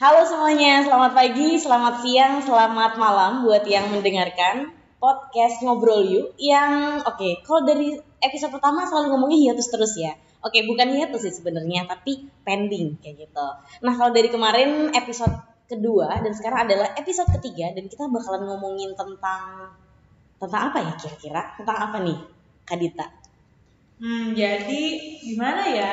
Halo semuanya, selamat pagi, selamat siang, selamat malam buat yang mendengarkan podcast Ngobrol Yuk yang oke, kalau dari episode pertama selalu ngomongnya hiatus terus ya. Oke, bukan hiatus sih sebenarnya, tapi pending kayak gitu. Nah, kalau dari kemarin episode kedua dan sekarang adalah episode ketiga dan kita bakalan ngomongin tentang tentang apa ya kira-kira? Tentang apa nih, Kadita? Hmm, jadi gimana ya?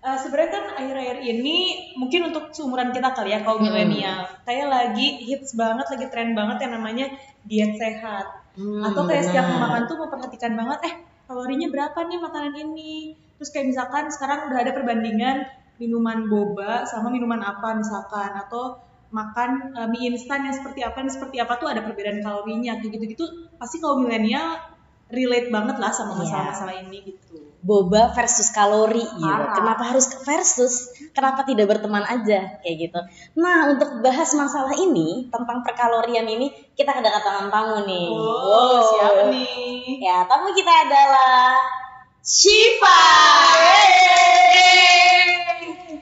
Uh, sebenarnya kan akhir-akhir ini mungkin untuk seumuran kita kali ya kaum Hmm. milenial. Kayak lagi hits banget lagi tren banget yang namanya diet sehat. Hmm, atau kayak setiap makan tuh memperhatikan banget eh kalorinya berapa nih makanan ini? Terus kayak misalkan sekarang udah ada perbandingan minuman boba sama minuman apa misalkan. Atau makan uh, mie instan yang seperti apa yang seperti apa tuh ada perbedaan kalorinya kayak gitu-gitu. Pasti kaum milenial relate banget lah sama Iya. masalah-masalah ini gitu boba versus kalori gitu. Parah. Kenapa harus versus? Kenapa tidak berteman aja kayak gitu. Nah, untuk bahas masalah ini tentang perkalorian ini kita kedatangan tamu nih. Oh, siapa nih? Ya, tamu kita adalah Shiva.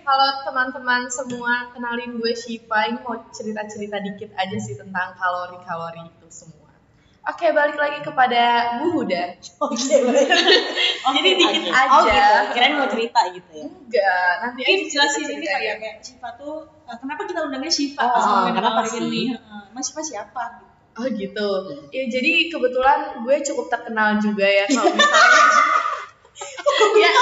Halo teman-teman semua, kenalin gue Shiva. Ini mau cerita-cerita dikit aja sih tentang kalori-kalori itu semua. Oke, balik lagi kepada Bu Huda. Oke, baik. Jadi dikit Oke. aja. Oh, gitu. Kirain mau cerita gitu ya. Enggak, nanti aja jelasin ini ya kayak Shiva tuh uh, kenapa kita undangnya Shiva Oh, pas ngomongin kenapa sih? Mas Shiva siapa? gitu. Oh gitu. Ya jadi kebetulan gue cukup terkenal juga ya kalau misalnya ya,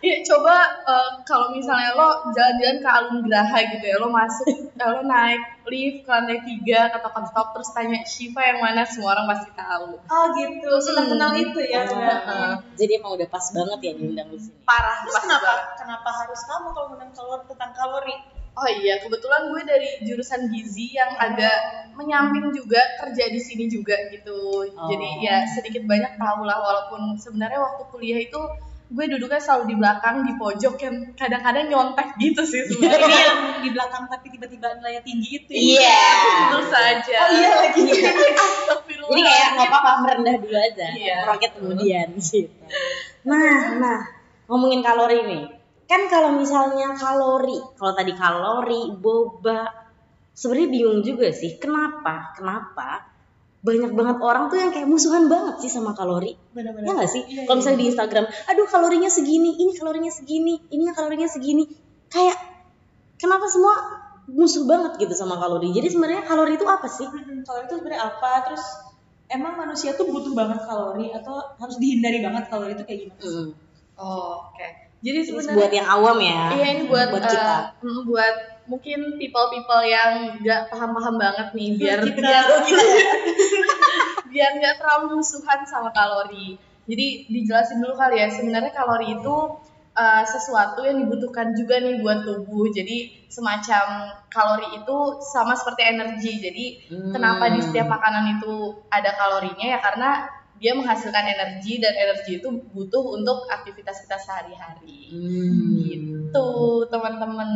ya coba eh, kalau misalnya lo jalan-jalan ke Alun Graha gitu ya, lo masuk, eh, lo naik lift ke lantai tiga ke tempat stop terus tanya Shiva yang mana semua orang pasti tahu. Oh gitu, sudah Hmm. kenal itu ya. Oh. Heeh. Jadi emang udah pas banget ya diundang di sini. Parah Terus pas kenapa banget. kenapa harus kamu kalau ngundang kalori tentang kalori? Oh iya, kebetulan gue dari jurusan gizi yang agak menyamping juga kerja di sini juga gitu. Oh. Jadi ya sedikit banyak tahu lah walaupun sebenarnya waktu kuliah itu gue duduknya selalu di belakang di pojok yang kadang-kadang nyontek gitu sih Ini sebenarnya. yang di belakang tapi tiba-tiba nilainya tinggi itu. ya? Iya. Tentu saja. Oh iya lagi. Astagfirullah. Jadi kayak nggak apa-apa merendah dulu aja, Iya. roket kemudian gitu. Nah, nah ngomongin kalori nih, kan kalau misalnya kalori, kalau tadi kalori, boba, sebenarnya bingung juga sih, kenapa, kenapa banyak banget orang tuh yang kayak musuhan banget sih sama kalori, Benar-benar. ya nggak sih? Iya, kalau iya. misalnya di Instagram, aduh kalorinya segini, ini kalorinya segini, ini kalorinya segini, kayak kenapa semua musuh banget gitu sama kalori? Jadi sebenarnya kalori itu apa sih? Mm-mm, kalori itu sebenarnya apa? Terus emang manusia tuh butuh banget kalori atau harus dihindari banget kalori itu kayak gimana? Mm. Oh, oke. Jadi sebenarnya buat yang awam ya. Iya ini buat buat kita. mm, buat mungkin people people yang nggak paham-paham banget nih biar Kita. biar biar nggak terlalu musuhan sama kalori. Jadi dijelasin dulu kali ya sebenarnya kalori itu eh, sesuatu yang dibutuhkan juga nih buat tubuh. Jadi semacam kalori itu sama seperti energi. Jadi Hmm. kenapa di setiap makanan itu ada kalorinya ya karena dia menghasilkan energi dan energi itu butuh untuk aktivitas kita sehari-hari. Hmm. Gitu, teman-teman.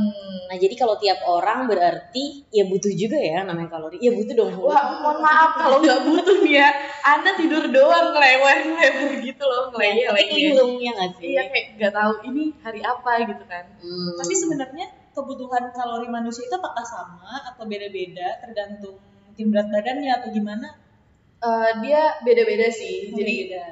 Nah jadi kalau tiap orang berarti ya butuh juga ya namanya kalori. Ya butuh dong. Wah, mohon maaf kalau nggak butuh ya. Anda tidur doang ngelewer-ngelewer gitu loh, Ketik ngeleyeh linglung ya nggak sih? Iya kayak nggak tahu ini hari apa gitu kan. Hmm. Tapi sebenarnya kebutuhan kalori manusia itu apakah sama atau beda-beda tergantung mungkin berat badannya atau gimana? Eh, dia beda-beda sih. Oh, Jadi beda.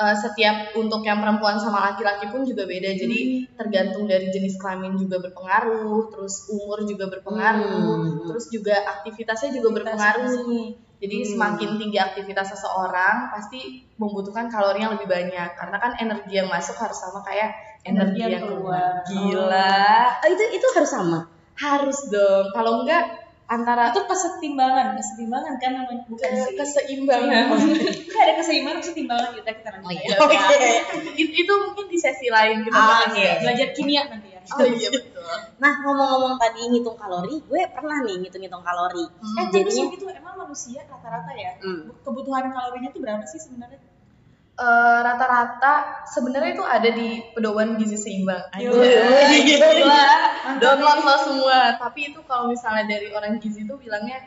eh, setiap untuk yang perempuan sama laki-laki pun juga beda. Jadi tergantung dari jenis kelamin juga berpengaruh, terus umur juga berpengaruh, Hmm. terus juga aktivitasnya juga Aktivitas berpengaruh nih. Jadi Hmm. semakin tinggi aktivitas seseorang pasti membutuhkan kalori yang lebih banyak karena kan energi yang masuk harus sama kayak energi, yang keluar. Gila. Oh, itu itu harus sama. Harus dong. Kalau enggak antara Itu kesetimbangan, kesetimbangan kan namanya bukan sih. keseimbangan. Kan ada keseimbangan, kesetimbangan kita kita nanti. Oh, iya. Ya, Oke. It- itu mungkin di sesi lain kita Ah, ya. Belajar kimia nanti ya. Oh iya betul. Nah ngomong-ngomong tadi ngitung kalori, gue pernah nih ngitung-ngitung kalori. Hmm. Eh, Jadinya- itu emang manusia rata-rata ya? Hmm. Kebutuhan kalorinya tuh berapa sih sebenarnya? Eh, rata-rata sebenarnya itu ada di pedoman gizi seimbang. Anjay, Gila, Mantap download lo semua. Tapi itu kalau misalnya dari orang gizi itu bilangnya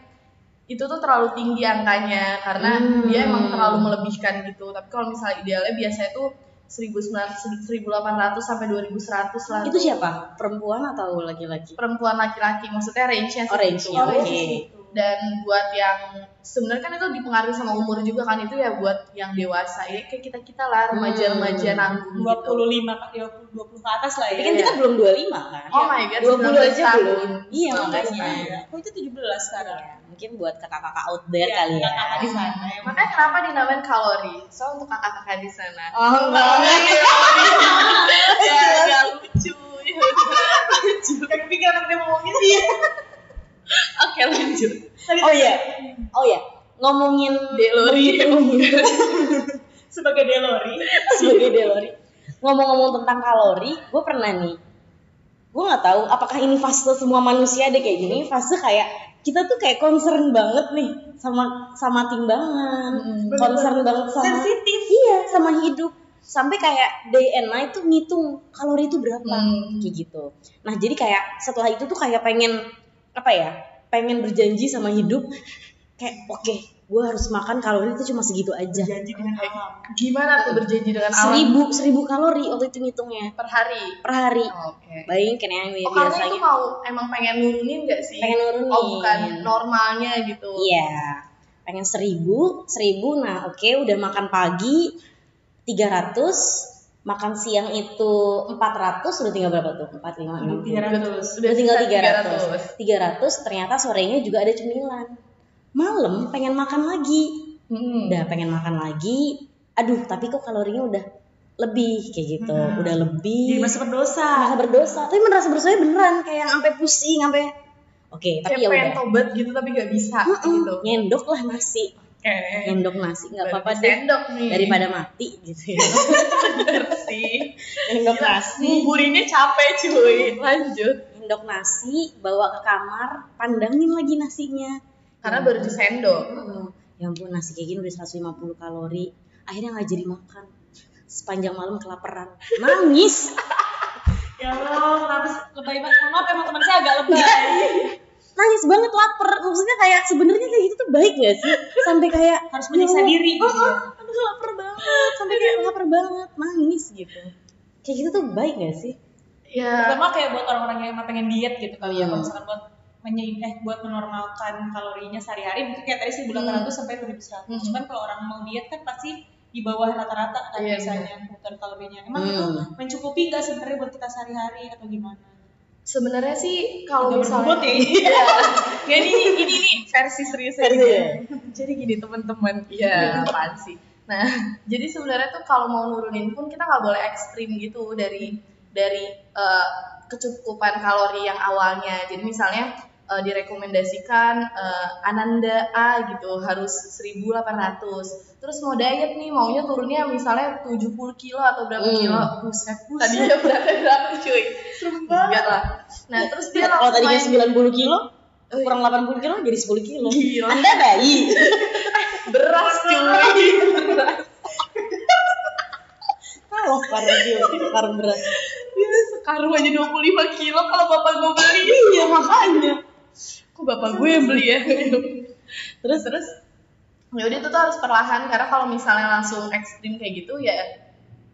itu tuh terlalu tinggi angkanya karena Hmm. dia emang terlalu melebihkan gitu. Tapi kalau misalnya idealnya biasanya tuh 1900 1800 sampai 2100 lah. Itu siapa? Perempuan atau laki-laki? perempuan laki-laki maksudnya range-nya Oh, range-nya, segitu. oke. Dan buat yang sebenarnya kan itu dipengaruhi sama umur juga kan itu ya buat yang dewasa ya kayak kita kita lah remaja-remaja Hmm. nanggung dua gitu. puluh lima ya dua puluh ke atas lah Tapi ya kan kita belum 25 kan? oh my god 20 19 aja tahun. belum. Iya, 19 makanya. tahun. oh itu tujuh belas sekarang Ya, mungkin buat kakak-kakak out there Ya, kali ya. kakak di sana ya makanya kenapa dinamain kalori so untuk kakak-kakak di sana Oh, enggak. ya lucu ya lucu Gak kepikiran dia ngomongin sih oke lanjut Oh iya. Oh iya. Ngomongin Delori. sebagai Delori sebagai Delori. Ngomong-ngomong tentang kalori, gue pernah nih. Gue nggak tahu apakah ini fase semua manusia ada kayak gini. Fase kayak kita tuh kayak concern banget nih sama sama timbangan, Hmm, concern banget sama sensitif iya sama hidup sampai kayak day and night tuh ngitung kalori itu berapa Hmm. kayak gitu. Nah jadi kayak setelah itu tuh kayak pengen apa ya? Pengen berjanji sama hidup kayak oke gue harus makan kalori itu cuma segitu aja. janji dengan alam gimana tuh berjanji dengan alam Seribu seribu kalori waktu itu ngitungnya per hari per hari. Oh, oke Bayangin kan yang Oh, karena biasanya itu mau emang pengen nurunin gak sih? pengen nurunin. Oh, bukan normalnya gitu. Iya, pengen seribu, seribu. Nah, oke, udah makan pagi 300, makan siang itu 400, udah tinggal berapa tuh? 4, 5, 6, tiga ratus Udah tinggal sisa 300. 300, ternyata sorenya juga ada cemilan. Malam pengen makan lagi. Hmm. Udah pengen makan lagi. Aduh, tapi kok kalorinya udah lebih kayak gitu. Hmm. Udah jadi lebih. masih berdosa merasa berdosa. Tapi merasa berdosa beneran kayak yang sampai pusing, sampai Oke, tapi Kayak ya pengen udah. tobat gitu tapi gak bisa Mm-mm, gitu. Nyendok lah nasi. Oke. Nyendok nasi nggak apa-apa deh. Sendok nih. Daripada mati gitu ya. Bener sih. Gila, nasi. Nguburinnya capek cuy. Lanjut. Nyendok nasi, bawa ke kamar, pandangin lagi nasinya. Karena baru disendok. Oh, ya ampun nasi kayak gini udah 150 kalori. Akhirnya nggak jadi makan. Sepanjang malam kelaparan. Nangis. ya Allah kenapa lebay banget maaf emang teman saya agak lebay Nangis banget lapar. Maksudnya kayak sebenarnya kayak gitu tuh baik gak sih? Sampai kayak Harus menyiksa ya diri gitu oh, oh, aduh lapar banget. Sampai kayak lapar banget, nangis gitu. Kayak gitu tuh baik gak sih? Ya. pertama kayak buat orang-orang yang emang pengen diet gitu kali ya Hmm. kalau misalkan buat menyeim eh buat menormalkan kalorinya sehari-hari mungkin kayak tadi 1800 sampai 2100 Hmm. cuman kalau orang mau diet kan pasti di bawah rata-rata kan Iya, biasanya bukan kalorinya emang Hmm. itu mencukupi nggak sebenarnya buat kita sehari-hari atau gimana Sebenarnya sih kalau Agak misalnya ya. Iya. Ya, ini ini ini nih versi serius Versi ya. Jadi gini teman-teman. Iya, apaan sih? Nah, jadi sebenarnya tuh kalau mau nurunin pun kita nggak boleh ekstrim gitu dari dari eh, kecukupan kalori yang awalnya. Jadi misalnya eh, direkomendasikan eh, Ananda A gitu harus 1800. Terus mau diet nih maunya turunnya misalnya 70 kilo atau berapa Hmm. kilo. Buset, tadinya berapa berapa cuy? Enggak lah. Nah, terus dia Kalau tadinya main 90 kilo, kurang 80 kilo jadi 10 kilo. Gila. Anda bayi. beras cuy. Beras. Kalau parah dia, parah berat. Ya, sekarung aja 25 kilo kalau bapak gue beli. Iya makanya. Kok bapak gue yang beli ya? terus terus ya udah itu tuh harus perlahan karena kalau misalnya langsung ekstrim kayak gitu ya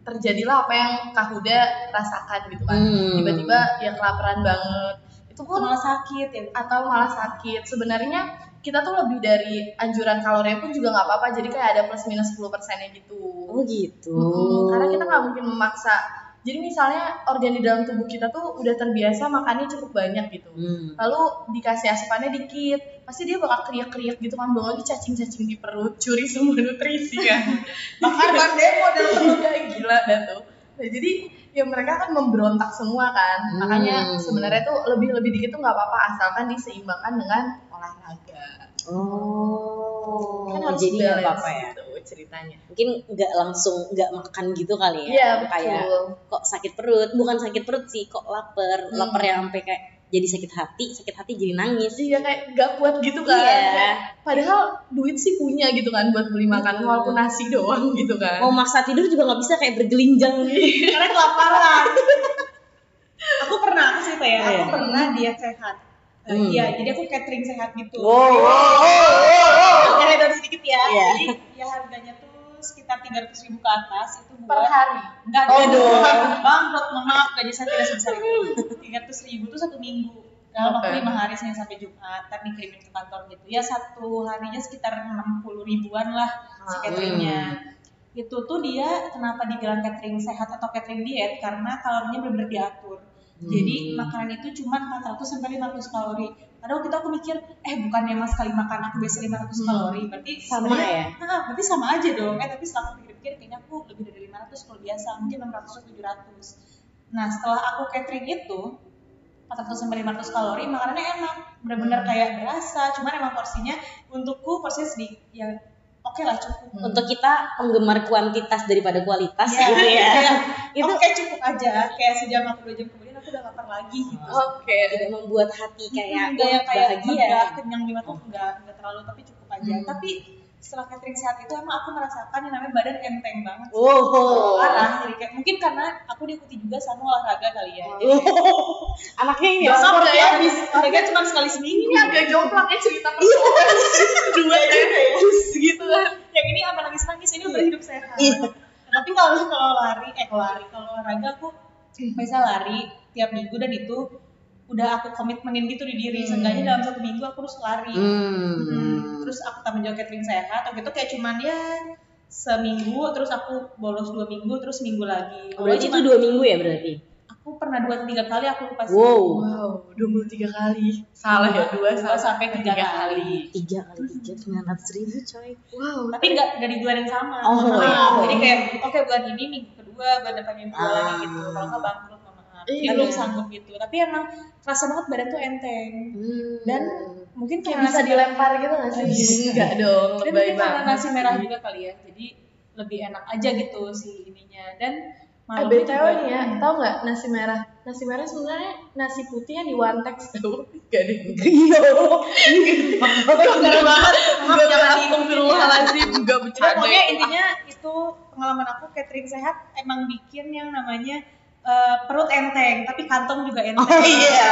terjadilah apa yang Kahuda rasakan gitu kan. Hmm. Tiba-tiba ya kelaparan banget. Itu pun malah sakit ya atau malah sakit. Sebenarnya kita tuh lebih dari anjuran kalori pun juga nggak apa-apa. Jadi kayak ada plus minus 10 persennya gitu. Oh gitu. Mm-mm, karena kita nggak mungkin memaksa. Jadi misalnya organ di dalam tubuh kita tuh udah terbiasa makannya cukup banyak gitu. Hmm. Lalu dikasih asupannya dikit, pasti dia bakal kriak-kriak gitu kan, belum lagi cacing-cacing di perut, curi semua nutrisi kan. Makan kan demo dalam perutnya gila dah tuh. Nah, jadi ya mereka kan memberontak semua kan. Makanya Hmm. sebenarnya tuh lebih-lebih dikit tuh nggak apa-apa asalkan diseimbangkan dengan olahraga. Oh. Kan harus jadi apa-apa ya. gitu ceritanya. Mungkin nggak langsung nggak makan gitu kali ya. Iya, Kayak kok sakit perut, bukan sakit perut sih, kok lapar, Hmm. lapar yang sampai kayak jadi sakit hati, sakit hati jadi nangis. Iya kayak gak kuat gitu kan. Iya. Padahal duit sih punya gitu kan buat beli makan walaupun nasi doang gitu kan. Mau maksa tidur juga nggak bisa kayak bergelinjang gitu. karena kelaparan aku pernah aku cerita ya aku Iya. pernah diet sehat Eh, Hmm. Iya, jadi aku catering sehat gitu. Wow, wow, sedikit ya. Iya. Jadi ya harganya tuh sekitar 300 ribu ke atas itu per buat hari enggak Oh, ada dong. bangkrut mohon maaf gaji saya tidak sebesar itu 300 ribu itu satu minggu dalam waktu Oke. lima hari Senin sampai Jumat ntar dikirimin ke kantor gitu ya satu harinya sekitar 60 ribuan lah si Hmm. cateringnya itu tuh dia kenapa dibilang catering sehat atau catering diet karena kalorinya benar-benar diatur jadi Hmm. makanan itu cuma 400 sampai 500 kalori. Kadang waktu itu aku mikir, eh bukannya mas sekali makan aku biasa 500 kalori, berarti Sama ya? Nah, berarti sama aja dong. Eh tapi setelah aku pikir-pikir kayaknya aku lebih dari 500 kalau biasa, mungkin 600 atau 700. Nah setelah aku catering itu 400 sampai 500 kalori, makanannya enak, benar-benar kayak berasa. Cuman emang porsinya untukku porsinya sedikit, ya oke lah cukup. Untuk kita penggemar kuantitas daripada kualitas Iya, gitu ya. kayak, Itu oke cukup aja, kayak sejam atau dua jam kemudian aku udah lapar lagi gitu. oke tidak membuat hati kayak enggak yang kayak bahagia. kenyang lima tuh enggak enggak terlalu tapi cukup aja Hmm. tapi setelah catering sehat itu emang aku merasakan yang namanya badan enteng banget sih. Oh, parah jadi kayak mungkin karena aku diikuti juga sama olahraga kali ya jadi Oh. Anaknya ini ya, sport ya. habis. olahraga cuma sekali seminggu ini agak jomplang ya cerita persoalan dua terus gitu kan yang ini apa nangis nangis ini udah hidup sehat Iya. tapi kalau kalau lari eh kalau lari kalau olahraga aku bisa lari tiap minggu dan itu udah aku komitmenin gitu di diri seenggaknya dalam satu minggu aku harus lari Hmm. Hmm, terus aku tambah juga catering sehat waktu itu kayak cuman ya seminggu terus aku bolos dua minggu terus minggu lagi Oh, berarti itu dua minggu ya berarti? aku pernah dua tiga kali aku lupa sih Wow. wow 23 kali salah ya dua dua sampai tiga kali Tiga kali tiga sembilan ratus ribu coy. wow tapi nggak bulan yang sama Oh, iya. maaf. jadi kayak oke bulan ini minggu kedua bulan depan minggu kedua lagi gitu Ah. kalau nggak bangkrut Iya. belum sanggup gitu tapi emang terasa banget badan tuh enteng dan mungkin kayak bisa dilempar gitu nggak sih enggak dong dan lebay mungkin karena banget nasi merah juga kali ya jadi lebih enak aja gitu si ininya dan Eh malamnya BTW juga- nih ya, tau nggak nasi merah? Nasi merah sebenarnya nasi putih yang di Wantex tau? Gak deh. Iya. Bener banget. Maaf, Gue astagfirullahaladzim. Gak bercanda. pokoknya intinya itu pengalaman aku catering sehat emang bikin yang namanya eh, perut enteng tapi kantong juga enteng. Oh iya.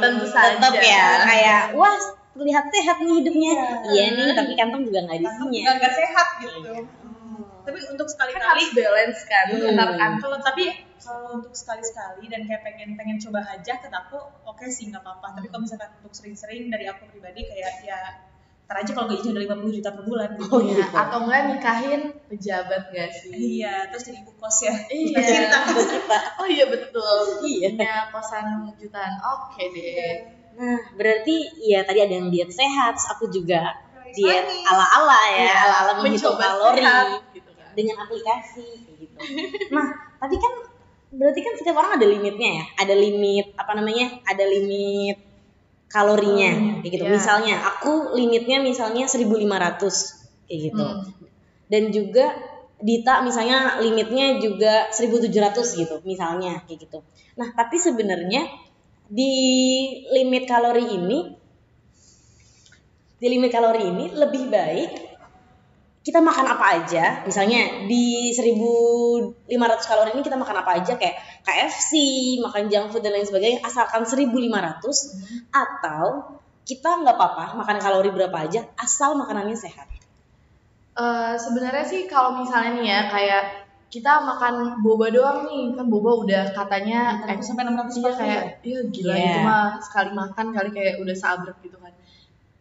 Tentu saja. Tetap ya kayak wah terlihat sehat nih hidupnya. Iya. Iya nih tapi kantong juga nggak isinya. nggak nggak sehat gitu. Tapi untuk kan sekali-kali harus balance kan Hmm. antar kantong. kalau tapi kalau untuk sekali-sekali dan kayak pengen pengen coba aja kata aku oke sih nggak apa-apa tapi kalau misalkan untuk sering-sering dari aku pribadi kayak ya ntar aja kalau gajinya udah 50 juta per bulan gitu. Oh, Ya, gitu. atau enggak nikahin pejabat gak sih? iya terus jadi ibu kos ya Iya. Kita. Oh iya betul. Iya. Punya kosan jutaan. Oke deh. Nah, berarti ya tadi ada yang diet sehat, aku juga diet ala-ala ya, Iya, ala-ala menghitung mencoba kalori sehat, gitu kan. dengan aplikasi kayak gitu. Nah, tapi kan berarti kan setiap orang ada limitnya ya, ada limit apa namanya, ada limit kalorinya kayak gitu. iya. Misalnya aku limitnya misalnya 1500 kayak gitu. Hmm. Dan juga Dita misalnya limitnya juga 1700 gitu misalnya kayak gitu. Nah, tapi sebenarnya di limit kalori ini di limit kalori ini lebih baik kita makan apa aja. Misalnya di 1500 kalori ini kita makan apa aja kayak KFC makan junk food dan lain sebagainya asalkan 1500 atau kita nggak apa-apa makan kalori berapa aja asal makanannya sehat. Eh, sebenarnya sih kalau misalnya nih ya kayak kita makan boba doang nih kan boba udah katanya 500 sampai 600 iya kalori kayak ya? iya gila Iya. itu mah sekali makan kali kayak udah sabrek gitu kan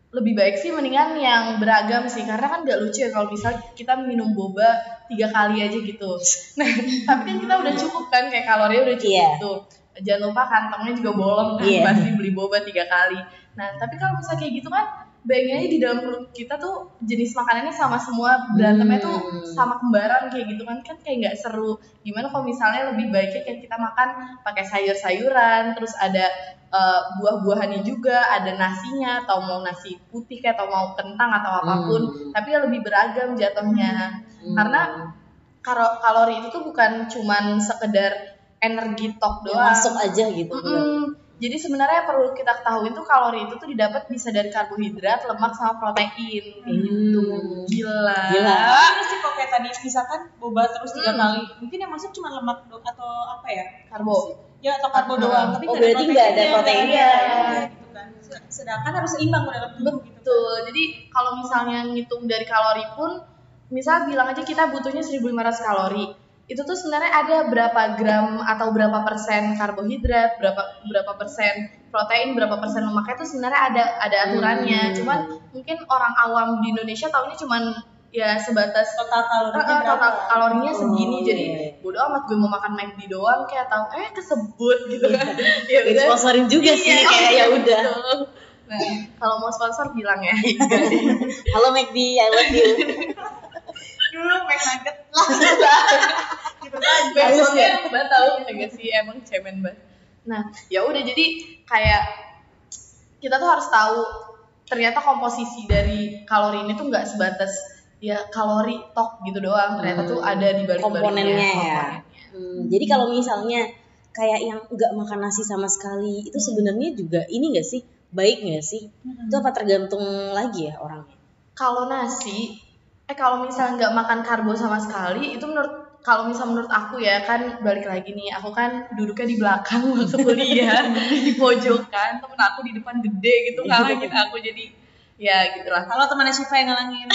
lebih baik sih mendingan yang beragam sih karena kan gak lucu ya kalau misal kita minum boba tiga kali aja gitu nah tapi kan kita udah cukup kan kayak kalorinya udah cukup Iya. tuh jangan lupa kantongnya juga bolong kan Iya. pasti beli boba tiga kali nah tapi kalau misalnya kayak gitu kan bayangin aja di dalam perut kita tuh jenis makanannya sama semua berantemnya tuh Hmm. sama kembaran kayak gitu kan kan kayak nggak seru gimana kalau misalnya lebih baiknya kayak kita makan pakai sayur-sayuran terus ada eh, buah-buahannya juga ada nasinya atau mau nasi putih kayak atau mau kentang atau apa pun Hmm. tapi ya lebih beragam jatuhnya karena karo- kalori itu tuh bukan cuman sekedar energi tok doang masuk aja gitu Mm-mm. Jadi sebenarnya yang perlu kita ketahui itu kalori itu tuh didapat bisa dari karbohidrat, lemak sama protein gitu. Hmm. Gila. Gila. Terus sih kok kayak tadi misalkan boba terus tiga Hmm. kali, mungkin yang masuk cuma lemak do atau apa ya? Karbo. Ya atau karbo Hmm. doang, tapi Oh, berarti nggak ada proteinnya. proteinnya, gitu kan. Sedangkan harus seimbang dalam tubuh gitu. Betul. Jadi kalau misalnya ngitung dari kalori pun misal bilang aja kita butuhnya 1500 kalori itu tuh sebenarnya ada berapa gram atau berapa persen karbohidrat berapa berapa persen protein berapa persen lemaknya itu sebenarnya ada ada aturannya Hmm. cuman mungkin orang awam di Indonesia tahunya cuman ya sebatas total kalorinya berapa total kalorinya Oh, segini iya, jadi iya. bodo amat gue mau makan McD doang kayak tahu eh kesebut gitu kan ya udah sponsorin juga sih Iya, kayak ya udah. gitu. nah kalau mau sponsor bilang ya Halo McD, I love you. dulu mac nugget. Lah gitu kan Besoknya mbak tahu enggak sih emang cemen banget. Nah ya udah jadi kayak kita tuh harus tahu ternyata komposisi dari kalori ini tuh nggak sebatas ya kalori tok gitu doang. Ternyata tuh ada di balik Komponennya ya. Hmm, jadi kalau misalnya kayak yang nggak makan nasi sama sekali, itu sebenarnya juga ini nggak sih? Baik nggak sih? Itu apa tergantung lagi ya orangnya? kalau nasi eh kalau misalnya nggak makan karbo sama sekali itu menurut kalau misal menurut aku ya kan balik lagi nih aku kan duduknya di belakang waktu kuliah di pojokan temen aku di depan gede gitu ngalangin aku jadi ya gitulah. Kalau temannya Shiva yang ngalangin.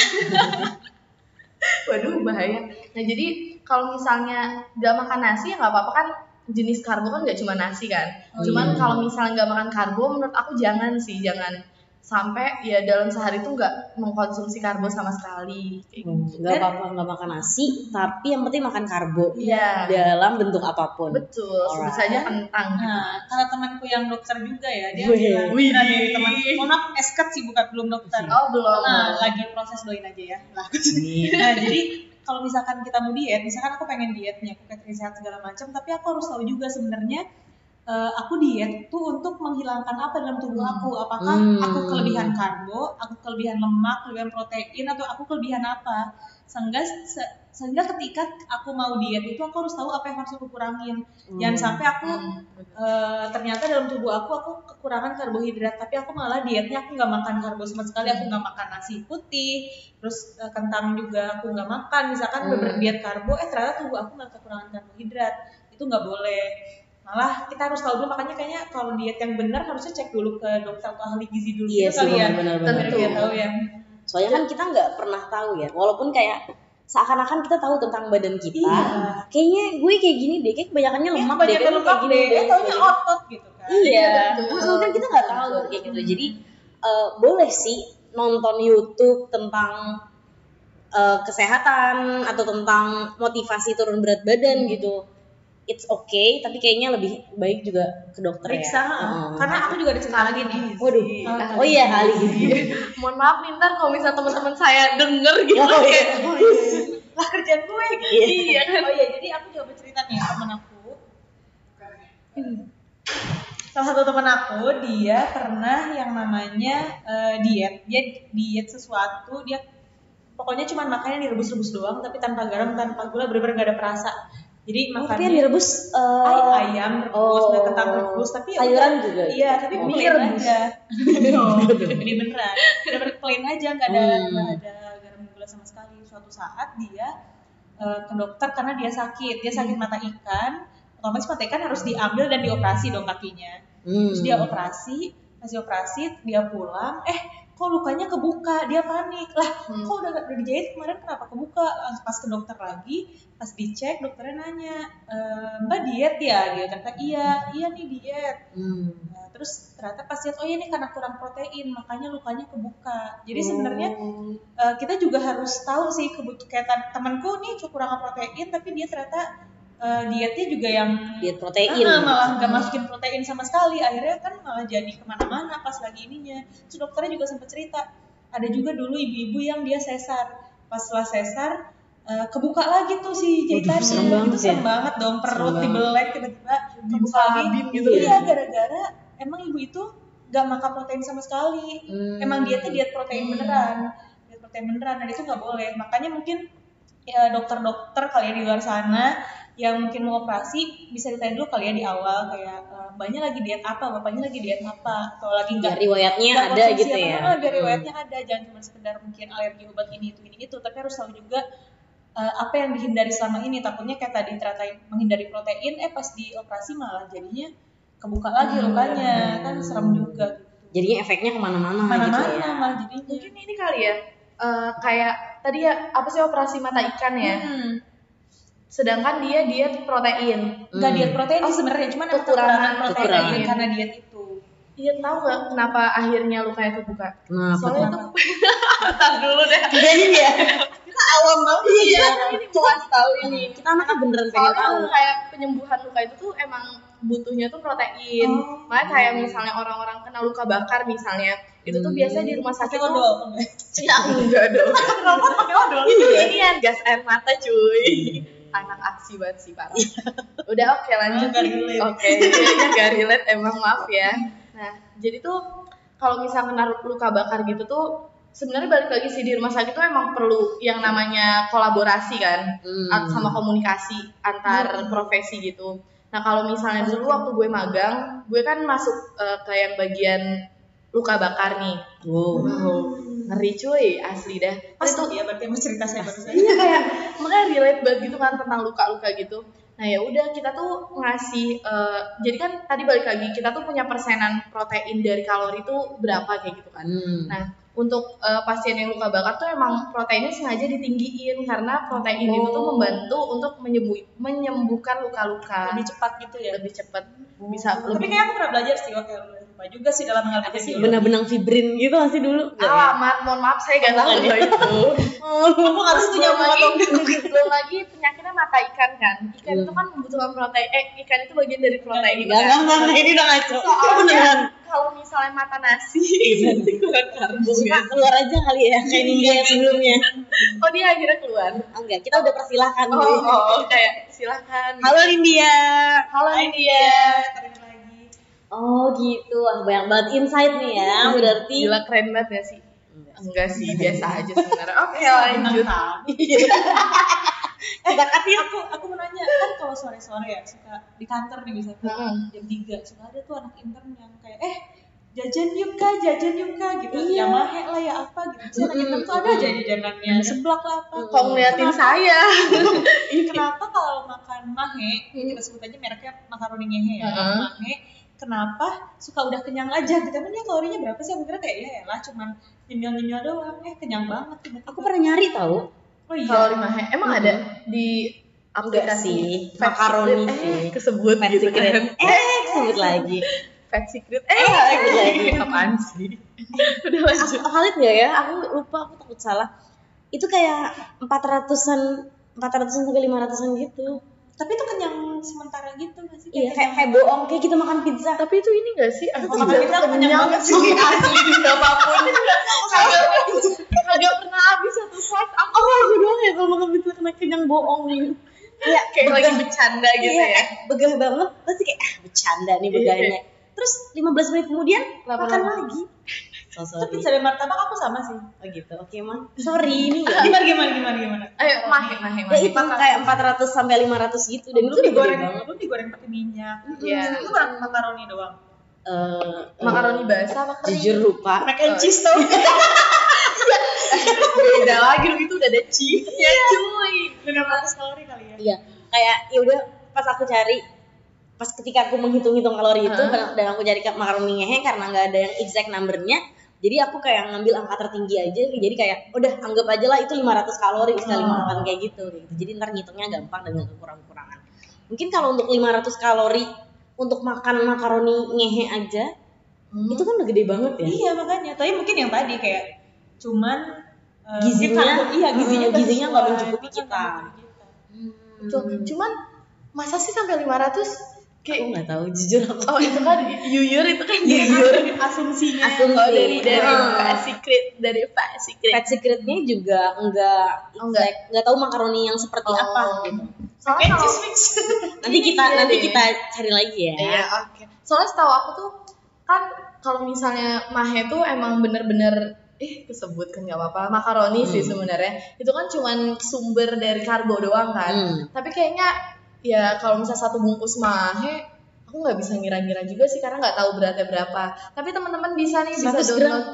Waduh bahaya. Nah jadi kalau misalnya nggak makan nasi ya nggak apa-apa kan jenis karbo kan nggak cuma nasi kan. Oh, cuman iya. kalau misalnya nggak makan karbo menurut aku jangan sih jangan sampai ya dalam sehari itu nggak mengkonsumsi karbo sama sekali kayak Hmm, gitu. nggak Dan- apa-apa nggak makan nasi, tapi yang penting makan karbo Iya. dalam bentuk apa pun. Betul, Alright. saja kentang. Nah, kalau temanku yang dokter juga ya, dia bilang dari teman, mohon maaf, esket sih bukan belum dokter. Oh belum. Nah, lagi proses doain aja ya. Lah. Nah, jadi kalau misalkan kita mau diet, misalkan aku pengen diet nih, aku pengen sehat segala macam, tapi aku harus tahu juga sebenarnya eh, aku diet tuh untuk menghilangkan apa dalam tubuh aku. Apakah Hmm. aku kelebihan karbo, aku kelebihan lemak, kelebihan protein, atau aku kelebihan apa? Sehingga se- sehingga ketika aku mau diet itu aku harus tahu apa yang harus aku kurangin. Jangan sampai aku eh, ternyata dalam tubuh aku aku kekurangan karbohidrat tapi aku malah dietnya aku nggak makan karbo sama sekali aku nggak makan nasi putih terus eh, kentang juga aku nggak makan misalkan Hmm. bener diet karbo eh ternyata tubuh aku nggak kekurangan karbohidrat itu nggak boleh malah kita harus tahu dulu makanya kayaknya kalau diet yang benar harusnya cek dulu ke dokter atau ahli gizi dulu Iya gitu sih kali ya benar-benar. biar Tentu. dia tahu ya Soalnya kan kita nggak pernah tahu ya, walaupun kayak seakan-akan kita tahu tentang badan kita. Iya. Kayaknya gue kayak gini deh, kayak kebanyakannya Eh, lemak deh, banyak kan yang kayak lemak gini deh eh taunya Kayak- otot gitu kan Iya, betul. Nah, kan kita nggak tahu kayak gitu. Jadi eh, boleh sih nonton YouTube tentang eh, kesehatan atau tentang motivasi turun berat badan gitu. It's okay, tapi kayaknya lebih baik juga ke dokter periksa ya. Heeh. karena aku juga ada cerita lagi nih Waduh, Ah, oh iya kali. Mohon maaf nih ntar kalau misalnya teman-teman saya denger gitu Oh, iya. kayak lah kerjaan gue gitu. Iya. iya kan. Oh iya, jadi aku juga bercerita nih temen aku. Salah satu temen aku, dia pernah yang namanya eh, diet. Dia diet sesuatu, dia pokoknya cuma makannya direbus-rebus doang, tapi tanpa garam, tanpa gula, bener-bener gak ada perasa. Jadi Oh, tapi yang makannya direbus ay ayam rebus, oh, kentang rebus, tapi ya sayuran udah. juga? Iya, tapi Oh. plain Mie rebus. aja. Oh, ini beneran. Bener-bener plain aja, nggak ada Hmm. nggak ada garam gula sama sekali. Suatu saat dia eh, ke dokter karena dia sakit, dia sakit mata ikan. Otomatis mata ikan harus diambil dan dioperasi dong kakinya. hmm. Terus dia operasi, pas dia operasi dia pulang, eh kok lukanya kebuka, dia panik lah, Hmm. kok udah udah dijahit kemarin kenapa kebuka? Pas ke dokter lagi, pas dicek dokternya nanya, e, mbak diet ya? Dia kata iya, iya nih diet. Hmm. Nah, terus ternyata pas lihat oh iya nih karena kurang protein makanya lukanya kebuka. Jadi sebenarnya eh, kita juga harus tahu sih kebutuhan temanku nih kekurangan protein tapi dia ternyata eh, dietnya juga yang diet protein. Ah, malah nggak masukin protein sama sekali. Akhirnya kan malah jadi ke mana-mana pas lagi ininya. Terus dokternya juga sempat cerita ada juga dulu ibu-ibu yang dia sesar. Pas setelah sesar eh, kebuka lagi tuh si jahitannya serem banget itu serem ya. banget dong perut dibelek tiba-tiba kebuka lagi. gitu iya ya. gara-gara emang ibu itu nggak makan protein sama sekali. Hmm. emang dietnya diet protein beneran diet protein beneran. Dan itu nggak boleh. Makanya mungkin ya dokter-dokter kali ya di luar sana yang mungkin mau operasi bisa ditanya dulu kali ya di awal kayak eh, mbaknya lagi diet apa bapaknya lagi diet apa atau lagi Biar nggak riwayatnya nggak ada gitu apa, ya. ah, biar Hmm. riwayatnya ada jangan cuma sekedar mungkin alergi obat ini itu ini itu tapi harus tahu juga eh, apa yang dihindari selama ini takutnya kayak tadi ternyata menghindari protein eh pas di operasi malah jadinya kebuka lagi lukanya kan serem juga gitu Jadinya efeknya ke mana-mana gitu mana-mana ya. malah jadinya Mungkin ini kali ya eh, kayak tadi ya apa sih operasi mata ikan ya Hmm. Sedangkan dia diet protein Nggak Hmm. diet protein sih sebenarnya, emang Kekurangan kekurangan protein kekurangan. karena diet itu. iya tahu nggak kenapa akhirnya lukanya kebuka Kenapa soalnya tuh? tuh Bentar dulu deh Kirain ya. Kita awam banget iya ya. ini mau kasih tahu ini Kita anaknya beneran pengen tahu. soalnya kayak penyembuhan luka itu tuh emang butuhnya tuh protein Oh. makanya kayak misalnya orang-orang kena luka bakar misalnya itu tuh Hmm. biasanya di rumah sakit odol. ya enggak dong Kenapa pakai odol? ini yang gas air mata cuy anak aksi banget sih parah udah oke lanjut. Nggak relate. oke jadinya gak relate. Emang maaf ya. Nah jadi tuh kalau misalnya kena luka bakar gitu tuh sebenarnya balik lagi sih di rumah sakit tuh emang perlu yang namanya kolaborasi kan Hmm. sama komunikasi antar profesi gitu. Nah kalau misalnya dulu waktu gue magang gue kan masuk eh, ke yang bagian luka bakar nih. Wow. wow ngeri cuy asli dah. Pas itu tuh ya berarti emang cerita saya iya kayak makanya relate banget gitu kan tentang luka-luka gitu. Nah ya udah kita tuh ngasih eh, jadi kan tadi balik lagi kita tuh punya persenan protein dari kalori tuh berapa kayak gitu kan. Hmm. nah untuk eh, pasien yang luka bakar tuh emang proteinnya sengaja ditinggiin karena protein itu tuh Oh. membantu untuk menyembuh menyembuhkan luka-luka. Lebih cepat gitu ya. lebih cepat. Bisa Tapi lebih kayak aku pernah belajar sih, oke lupa juga sih dalam hal Apa sih benang-benang fibrin gitu nggak sih dulu? Nggak ya? alamat mohon maaf saya gak tahu loh itu Oh, Aku harus punya belum lagi, foto. belum lagi penyakitnya mata ikan kan ikan itu kan membutuhkan protein eh ikan itu bagian dari protein Enggak, enggak, enggak, enggak, ini udah ngaco. soalnya Beneran. kalau misalnya mata nasi nanti kurang karbo Suka gitu keluar aja kali ya, kayak Nindya yang sebelumnya. oh dia akhirnya keluar Enggak, kita udah persilahkan. oh, oh, oh, kayak silakan Halo Nindya. halo India. Oh gitu, wah banyak banget insight nih ya. Berarti gila keren banget ya sih. Enggak. sih biasa aja sebenarnya. Oke lanjut. kita katin aku aku mau nanya. Kan kalau sore-sore ya suka di kantor nih misalnya Mm-mm. jam 3 suka ada tuh anak intern yang kayak eh jajan yuk kak jajan yuk kak gitu. Iya. ya mahe lah ya apa gitu. Anak Mm-mm. intern tuh ada aja jajanannya seblak lah apa. Kok ngeliatin saya? Ih, kenapa kalau makan mahe kita sebut aja mereknya makaroni ngehe ya mahe kenapa suka udah kenyang aja gitu emang dia kalorinya berapa sih aku kira kayak ya lah cuman nyemil nyemil doang eh kenyang banget tiba-tiba. aku pernah nyari tahu. oh iya kalori mahe emang ada di aplikasi sih, makaroni Secret? sih. eh, kesebut Fat gitu secret. kan Eh, sebut lagi. Fat Secret eh sebut lagi. apaan sih udah lanjut Aku valid nggak ya? Aku lupa, aku takut salah. Itu kayak 400-an 400-an sampai 500-an gitu. Tapi itu kenyang sementara gitu nggak sih Iya, kayak kayak bohong, kayak kita makan pizza. tapi itu ini gak sih aku makan pizza aku kenyang banget sih. asli apa pun kagak pernah habis satu saat aku Oh, aku doang ya kalau makan pizza kena kenyang bohong gitu. Kayak kayak lagi begah- bercanda gitu iya, ya kayak begah banget. Pasti kayak ah bercanda nih begahnya. Terus 15 menit kemudian Lapar makan lagi. So tapi sorry. dan martabak aku sama sih Oh gitu. Oke, Mang. Sorry ini ya. gimana gimana gimana gimana ayo mahe mahe Ya itu kayak 400 sampai 500 gitu dan itu digoreng banget. belum digoreng pakai minyak Iya. itu bukan makaroni doang Eh, makaroni basah apa kering jujur lupa. mac and cheese tuh beda lagi lu itu udah ada cheese ya cuy dengan ratus kalori kali ya Iya, kayak ya udah pas aku cari pas ketika aku menghitung-hitung kalori itu Hah? dan aku cari makaroni ngehe karena nggak ada yang exact numbernya jadi aku kayak ngambil angka tertinggi aja jadi kayak udah anggap aja lah itu 500 kalori sekali Oh. makan kayak gitu gitu. Jadi ntar ngitungnya gampang dengan kekurangan-kekurangan. Mungkin kalau untuk 500 kalori untuk makan makaroni ngehe aja itu kan udah gede banget ya. Iya makanya. Tapi mungkin yang tadi kayak cuman eh, Gizinya, karbo- iya gizinya hmm, gizinya nggak mencukupi kita. kita. Tuh, cuman masa sih sampai 500 aku kayak nggak tahu jujur aku oh itu kan yuyur itu kan Yuyur. asumsinya Asumsi. oh dari dari Hmm. Fat Secret dari Fat Secret Fat secretnya juga enggak Oh, enggak. exact, enggak tahu makaroni yang seperti Oh. apa gitu. soalnya kalau Nanti kita Iya nanti deh. kita cari lagi ya. Iya, oke. Soalnya setahu aku tuh kan kalau misalnya mahe tuh emang bener-bener eh kesebut kan nggak apa-apa makaroni sih sebenarnya itu kan cuman sumber dari karbo doang kan Hmm. tapi kayaknya ya kalau misalnya satu bungkus mahe aku nggak bisa ngira-ngira juga sih karena nggak tahu beratnya berapa tapi teman-teman bisa nih bisa 100 gram. download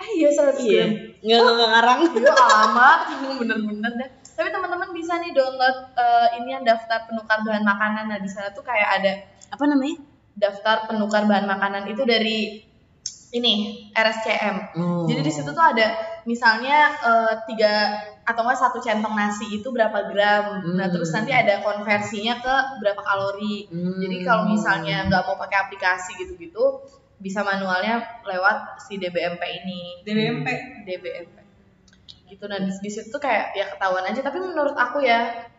eh iya 100 Iya. gram Enggak enggak ngarang. Iya amat, bener-bener dah. Tapi teman-teman bisa nih download eh, ini yang daftar penukar bahan makanan. Nah di sana tuh kayak ada Apa namanya? daftar penukar bahan makanan itu dari ini RSCM. Oh. Jadi di situ tuh ada misalnya eh, tiga atau enggak satu centong nasi itu berapa gram. Nah, Hmm. terus nanti ada konversinya ke berapa kalori. Hmm. Jadi kalau misalnya nggak mau pakai aplikasi gitu-gitu, bisa manualnya lewat si DBMP ini. DBMP. DBMP. Gitu nah di, di situ tuh kayak ya ketahuan aja, tapi menurut aku ya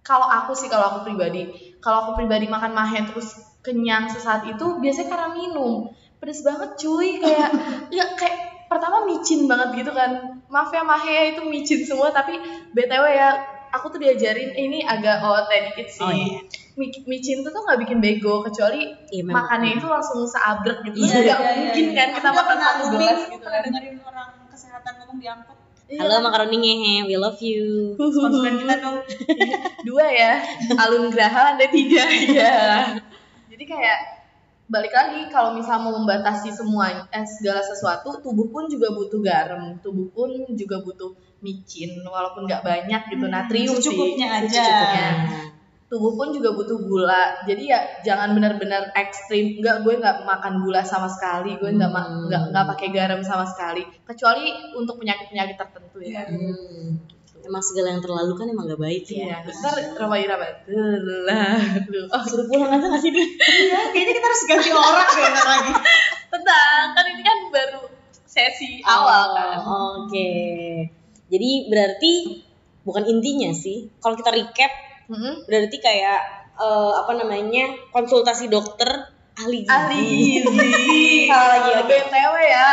kalau aku sih kalau aku pribadi, kalau aku pribadi makan mahe terus kenyang sesaat itu biasanya karena minum. Pedes banget cuy, kayak ya kayak pertama micin banget gitu kan. Maaf ya mahe itu micin semua tapi BTW ya aku tuh diajarin eh, ini agak OOT dikit sih. Oh, iya. Mi- Micin tuh tuh nggak bikin bego kecuali Iya, makannya itu langsung seabrek gitu. Iya, Nggak iya, mungkin iya. kan Aku kita makan pernah satu gelas gitu pernah kan. dengerin orang kesehatan ngomong di angkot. Iya. Halo makaroni ngehe, we love you. Sponsoran kita dong. dua ya alun graha ada tiga ya jadi kayak balik lagi kalau misal mau membatasi semua eh, segala sesuatu tubuh pun juga butuh garam tubuh pun juga butuh micin walaupun nggak banyak gitu natrium sih secukupnya aja. secukupnya. tubuh pun juga butuh gula jadi ya jangan benar-benar ekstrim nggak gue nggak makan gula sama sekali gue nggak Hmm. nggak nggak pakai garam sama sekali kecuali untuk penyakit-penyakit tertentu ya Hmm. Emang segala yang terlalu kan emang gak baik Iya, ya. ntar Roma Irama terlalu. Oh, Suruh pulang aja gak sih dia? Iya, kayaknya kita harus ganti orang deh ntar lagi. tenang, kan ini kan baru sesi awal kan. Oh, Oke. Jadi berarti bukan intinya sih. Kalau kita recap Mm-mm. berarti kayak eh, apa namanya konsultasi dokter ahli gizi. Ahli gizi. Salah lagi. BTW ya.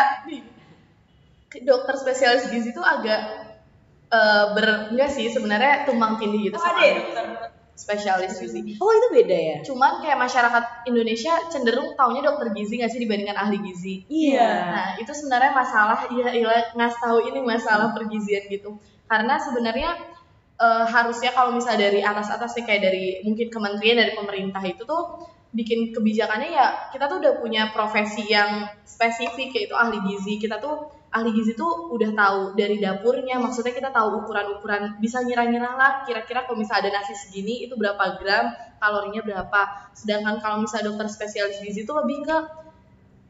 Dokter spesialis gizi tuh agak eh, ber enggak sih sebenarnya tumbang tindih gitu Oh, sama ada ya dokter spesialis gizi. Oh itu beda ya? Cuman kayak masyarakat Indonesia cenderung taunya dokter gizi nggak sih dibandingkan ahli gizi. Iya. Nah, itu sebenarnya masalah iya iya ngasih tahu ini masalah pergizian gitu. Karena sebenarnya eh, harusnya kalau misalnya dari atas-atas nih kayak dari mungkin kementerian dari pemerintah itu tuh bikin kebijakannya ya kita tuh udah punya profesi yang spesifik yaitu ahli gizi. Kita tuh ahli gizi tuh udah tahu dari dapurnya, maksudnya kita tahu ukuran-ukuran bisa ngira-ngira lah kira-kira kalau misalnya ada nasi segini itu berapa gram, kalorinya berapa. Sedangkan kalau misalnya dokter spesialis gizi itu lebih ke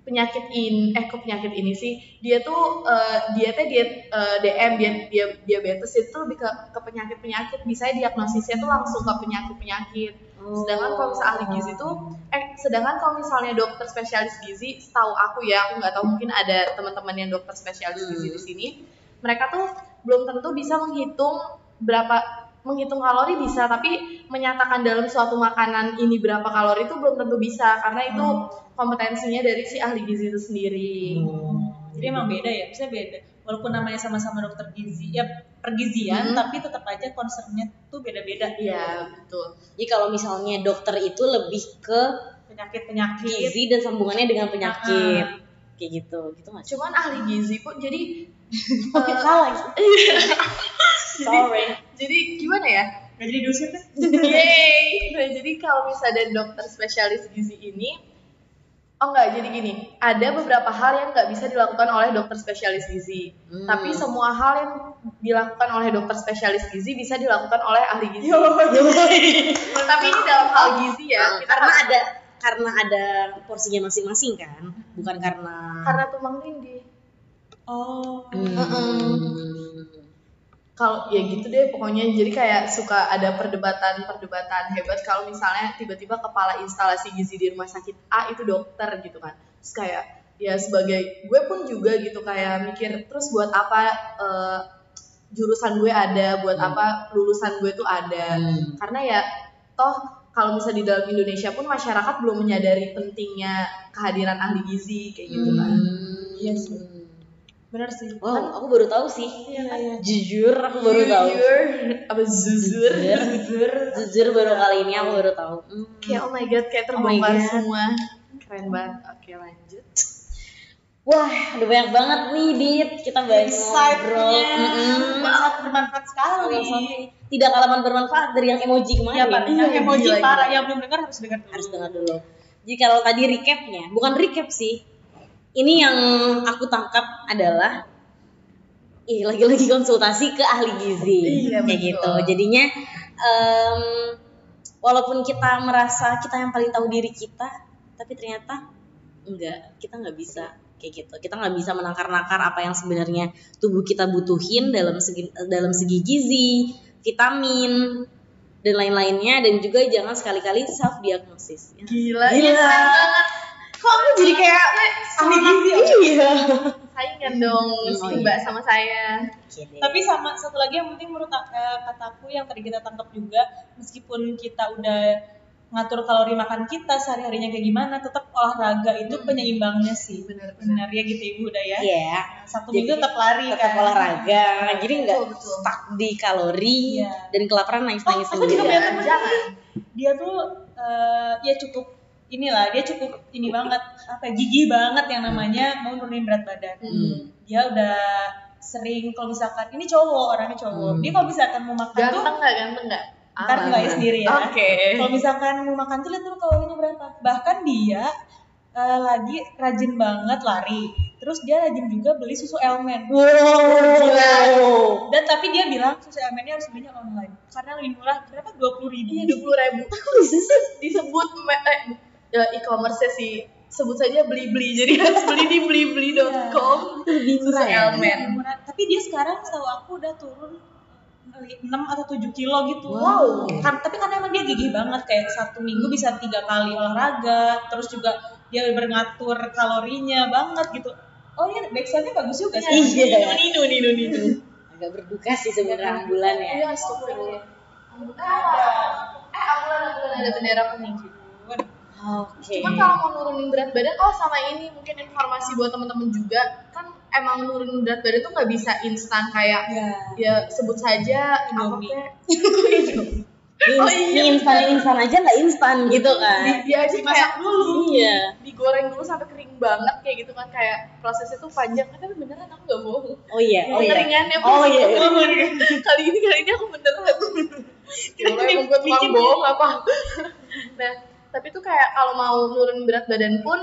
penyakit in eh ke penyakit ini sih? Dia tuh eh, dietnya diet eh, DM diet dia diabetes itu lebih ke ke penyakit penyakit bisa diagnosisnya tuh langsung ke penyakit penyakit sedangkan kalau misalnya ahli gizi tuh eh sedangkan kalau misalnya dokter spesialis gizi setahu aku ya aku nggak tahu mungkin ada teman-teman yang dokter spesialis gizi di sini mereka tuh belum tentu bisa menghitung berapa menghitung kalori bisa tapi menyatakan dalam suatu makanan ini berapa kalori itu belum tentu bisa karena itu kompetensinya dari si ahli gizi itu sendiri Jadi emang beda ya, bisa beda. Walaupun namanya sama-sama dokter gizi, ya pergizian, Mhm. tapi tetap aja concernnya tuh beda-beda. iya betul Jadi kalau misalnya dokter itu lebih ke Penyakit-penyakit. gizi dan sambungannya dengan penyakit. Kayak gitu. Gitu sih? cuman ahli gizi pun jadi eh, salah. Sorry. Jadi gimana ya Gak jadi dosen kan? Yeay. Nah, jadi kalau misalnya ada dokter spesialis gizi ini, oh enggak, jadi gini, ada beberapa hal yang nggak bisa dilakukan oleh dokter spesialis gizi. Hmm. Tapi semua hal yang dilakukan oleh dokter spesialis gizi bisa dilakukan oleh ahli gizi. Tapi ini dalam hal gizi ya, kita karena harus- ada karena ada porsinya masing-masing kan, bukan karena karena tumbang tindih. Oh. Hmm. Kalau ya gitu deh pokoknya jadi kayak suka ada perdebatan-perdebatan hebat kalau misalnya tiba-tiba kepala instalasi gizi di rumah sakit A itu dokter gitu kan. Terus kayak ya sebagai gue pun juga gitu kayak mikir terus buat apa eh, jurusan gue ada, buat Hmm. apa lulusan gue tuh ada. Hmm. Karena ya toh kalau misalnya di dalam Indonesia pun masyarakat belum menyadari pentingnya kehadiran ahli gizi kayak gitu kan. Iya sih. Bener sih. Wow, aku baru tahu sih. Iya, iya. Jujur, aku baru tahu. Jujur, apa zuzur? Jujur, jujur baru kali ini aku baru tahu. Hmm. Kayak oh my god, kayak Oh terbongkar God. semua. Keren banget. Oke, lanjut. Wah, udah banyak banget nih, Dit. Kita banyak ngobrol. Insight-nya Mm-mm. sangat bermanfaat sekali. Tidak kalah bermanfaat dari yang emoji kemarin. Ya, Pak. Yang emoji parah yang belum dengar harus dengar dulu. harus dengar dulu. Jadi kalau tadi recapnya, bukan recap sih. Ini yang aku tangkap adalah ih lagi-lagi konsultasi ke ahli gizi Iya, kayak betul. gitu. Jadinya em, walaupun kita merasa kita yang paling tahu diri kita, tapi ternyata enggak, kita nggak bisa kayak gitu kita nggak bisa menakar-nakar apa yang sebenarnya tubuh kita butuhin dalam segi dalam segi gizi vitamin dan lain-lainnya dan juga jangan sekali-kali self diagnosis ya. Gila, Gila. iya. Kok aku jadi kayak ahli gizi ya? iya Saingan dong Hmm, si oh iya. Mbak sama saya. Tapi sama satu lagi yang penting menurut eh, kataku yang tadi kita tangkap juga, meskipun kita udah ngatur kalori makan kita sehari-harinya kayak gimana, tetap olahraga itu penyeimbangnya sih. Benar, Benar ya gitu Ibu udah ya. Iya. Satu Jadi, minggu tetap lari tetap kan. olahraga jadi nggak stuck di kalori Iya. dan kelaparan nangis-nangis Oh, aku juga sendiri punya jangan. Dia tuh eh, ya cukup inilah dia cukup ini banget apa ya, gigih banget yang namanya mau nurunin berat badan. Hmm. Dia udah sering kalau misalkan ini cowok orangnya cowok. Hmm. Dia kalau misalkan mau makan tuh Ganteng nggak? Ganteng nggak? ntar Aman. nilai sendiri ya. Oke. Kalau misalkan mau makan tuh lihat dulu kalorinya berapa. Bahkan dia eh, lagi rajin banget lari. Terus dia rajin juga beli susu Elmen. wow Dan tapi dia bilang susu Elmennya harus belinya online karena lebih murah. Berapa? Dua puluh ribu. Iya dua puluh ribu. Disebut eh, e-commerce sih sebut saja beli beli jadi harus beli di blibli.com lebih murah ya Elmen. Lebih murah. Tapi dia sekarang setahu aku udah turun 6 atau 7 kilo gitu. Wow. Kan, tapi karena emang dia gigih banget kayak satu minggu bisa tiga kali olahraga, terus juga dia berngatur kalorinya banget gitu. Oh iya, backsoundnya bagus juga sih. Iya. Ninu, ninu, ninu. agak berduka sih sebenarnya bulan ya Iya, astagfirullah. Eh, ambulan ambulan ada bendera kuning. Oke. Cuman kalau mau nurunin berat badan, oh sama ini mungkin informasi buat temen-temen juga. Kan emang nurunin berat badan tuh nggak bisa instan kayak Ya. ya sebut saja Indomie. Oh iya, Ini instan instan aja nggak instan gitu kan. Di- dia aja Dimasak kayak dulu. iya. Digoreng dulu sampai kering banget kayak gitu kan kayak prosesnya tuh panjang. Tapi beneran aku nggak bohong. Oh iya. Oh iya. Pengeringannya oh iya. Kali ini kali ini aku beneran. Gila, emang gue tukang bohong apa? Nah tapi tuh kayak kalau mau nurun berat badan pun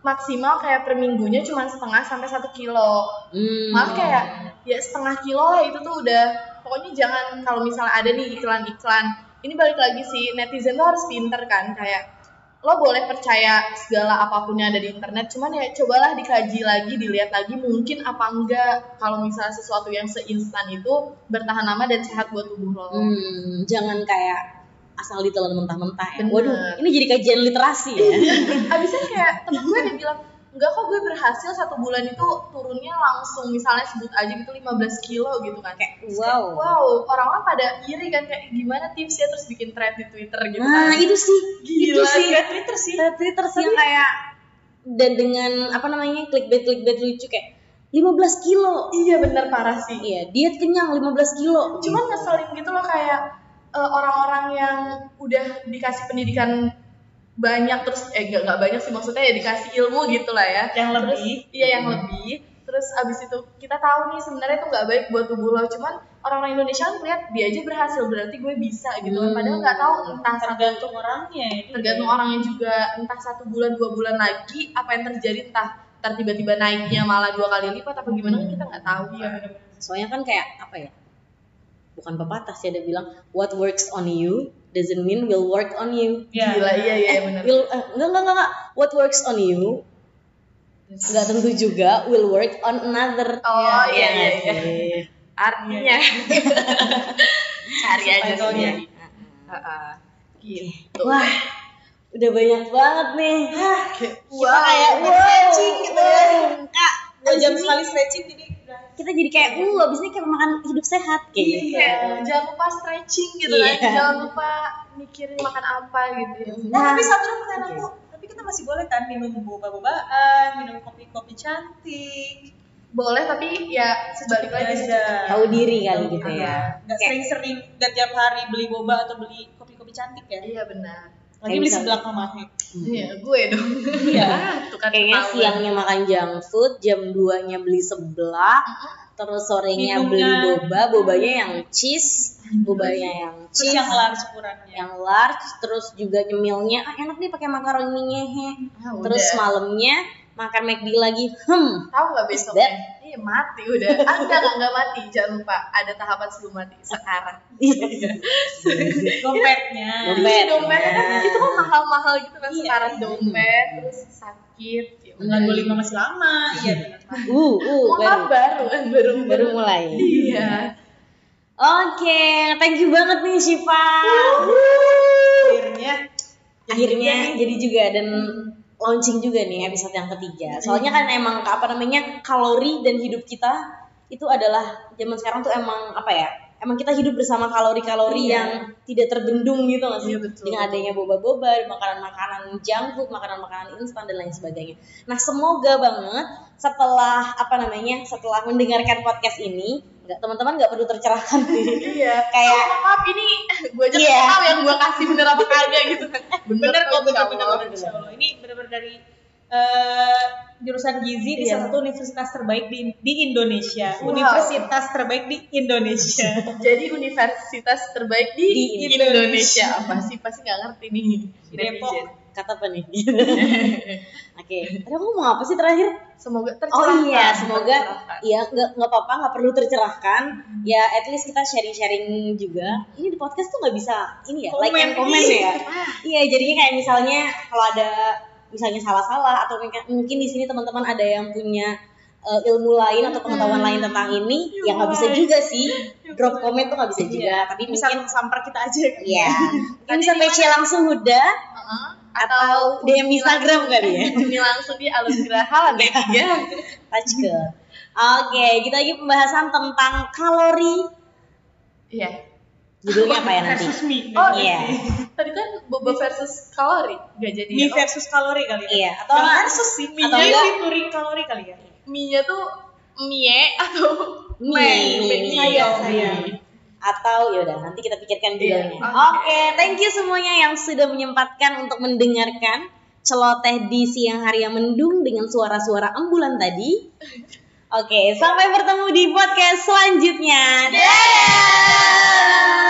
maksimal kayak per minggunya cuma setengah sampai satu kilo. Hmm. malah kayak ya setengah kilo lah itu tuh udah. Pokoknya jangan kalau misalnya ada nih iklan-iklan. Ini balik lagi sih netizen tuh harus pinter kan kayak lo boleh percaya segala apa pun yang ada di internet cuman ya cobalah dikaji lagi dilihat lagi mungkin apa enggak kalau misalnya sesuatu yang seinstan itu bertahan lama dan sehat buat tubuh lo. Hmm, jangan kayak asal ditelan mentah-mentah ya. Bener. Waduh, ini jadi kajian literasi ya. abisnya kayak temen gue ada bilang enggak kok gue berhasil satu bulan itu turunnya langsung misalnya sebut aja gitu 15 kilo gitu kan kayak Wow. wow orang-orang pada iri kan kayak gimana tipsnya terus bikin thread di Twitter gitu Nah, kan itu sih. itu Gila, sih. Lihat Twitter sih. Thread Twitter sih yang kayak dan dengan apa namanya clickbait clickbait lucu kayak 15 kilo. iya bener parah sih Iya, diet kenyang 15 kilo. cuman ngeselin gitu loh kayak eh, orang-orang yang udah dikasih pendidikan banyak terus eh gak, gak banyak sih maksudnya ya dikasih ilmu gitu lah ya Yang Terus- lebih. iya yang lebih terus abis itu kita tahu nih sebenarnya itu nggak baik buat tubuh lo cuman orang-orang Indonesia kan lihat dia aja berhasil berarti gue bisa gitu kan padahal nggak tahu entah satu Tergantung orangnya. itu tergantung orangnya juga entah satu bulan dua bulan lagi apa yang terjadi entah ntar tiba-tiba naiknya malah dua kali lipat apa gimana kan kita nggak tahu Iya ya. Soalnya kan kayak apa ya? Bukan pepatah sih ada bilang what works on you doesn't mean will work on you. Iya. gila iya iya benar Will, eh, enggak, enggak, enggak, enggak. What works on you nggak tentu juga will work on another. Oh, iya, nggak iya, iya. sih? artinya cari aja sendiri Heeh. gitu Wah, udah banyak banget nih. Hah, wow kayak wow, stretching gitu ya. Kak, Dua jam sekali stretching jadi. Kita jadi kayak, uh, abis ini kayak makan hidup sehat kayak Iya, gitu. jangan lupa stretching gitu kan Iya. jangan lupa mikirin makan apa gitu Nah, Nah, tapi satu dong pertanyaan oke. aku, tapi kita masih boleh kan minum boba-bobaan, minum kopi-kopi cantik. boleh tapi ya sebalik lagi. Tahu diri kali gitu Iya. ya. Nggak Kayak- sering-sering, nggak tiap hari beli boba atau beli kopi-kopi cantik ya. iya benar Lagi beli sebelah rumahnya. iya gue dong Iya. tuh kan Kayaknya siangnya makan junk food, jam 2-nya beli seblak, terus sorenya Minumnya- beli boba, bobanya yang cheese, bobanya yang Terus cheese, yang large ukurannya. yang large, terus juga nyemilnya, ah enak nih pakai makaroni ngehe. Ah, Terus udah. malamnya makan McD lagi, hmm, tahu nggak besoknya? Ya mati udah. Ah, enggak, enggak, enggak mati. Jangan lupa ada tahapan sebelum mati sekarang. Iya. Dompetnya. Dompet. Iya, dompet kan itu kan mahal-mahal gitu kan Iya. sekarang dompet terus sakit. Enggak dua lima masih lama. Iya. Uh, uh, baru baru kan baru baru mulai. Iya. Oke, thank you banget nih Shiva. Akhirnya. Akhirnya jadi juga dan launching juga nih episode yang ketiga. Soalnya kan emang apa namanya kalori dan hidup kita itu adalah zaman sekarang tuh emang apa ya? Emang kita hidup bersama kalori-kalori Iya. yang tidak terbendung gitu nggak sih? Iya, betul. Dengan adanya boba-boba, makanan-makanan junk food, makanan-makanan instan dan lain sebagainya. Nah, semoga banget setelah apa namanya? Setelah mendengarkan podcast ini, nggak teman-teman nggak perlu tercerahkan. Iya. Kayak- Oh, maaf ini gue aja Iya. nggak tahu yang gue kasih bener apa kagak gitu kan. Eh, Bener kok, bener, bener, bener. Ini benar-benar dari eh, jurusan gizi di Iya. salah satu universitas terbaik di, di Indonesia. Wow. Universitas terbaik di Indonesia. Jadi universitas terbaik di, Di Indonesia. Indonesia. Apa sih? Pasti nggak ngerti nih. Depok. Kata apa nih? Oke, tadi aku ngomong apa sih terakhir? Semoga Oh tercerahkan. iya, semoga tercerahkan. ya nggak nggak apa-apa, nggak perlu tercerahkan. Ya, at least kita sharing-sharing juga. Ini di podcast tuh nggak bisa ini ya, like Komen, and comment iya. ya. Iya, jadinya kayak misalnya kalau ada misalnya salah-salah atau mungkin di sini teman-teman ada yang punya uh, ilmu lain atau pengetahuan lain tentang ini, ya nggak bisa juga sih. Drop komen tuh nggak bisa juga, tapi bisa mungkin sampar kita aja. kan? ya mungkin bisa PC langsung udah Heeh. atau DM Instagram kali ya. Langsung di alun geraha tiga. Touch ke. Oke, kita lagi pembahasan tentang kalori. Iya. Judulnya apa ya nanti? Versus mie. Oh Iya. Tadi kan boba versus kalori, nggak jadi. Mie ya? versus kalori kali ya. Iya, atau enggak versus sih, mie atau featuring kalori kali ya. mie-nya tuh mie atau Mie, mie, mie, mie. Atau yaudah nanti kita pikirkan judulnya. Iya, Oke, oke. thank you semuanya yang sudah menyempatkan untuk mendengarkan celoteh di siang hari yang mendung dengan suara-suara ambulan tadi. Oke, sampai bertemu di podcast selanjutnya. Dadah!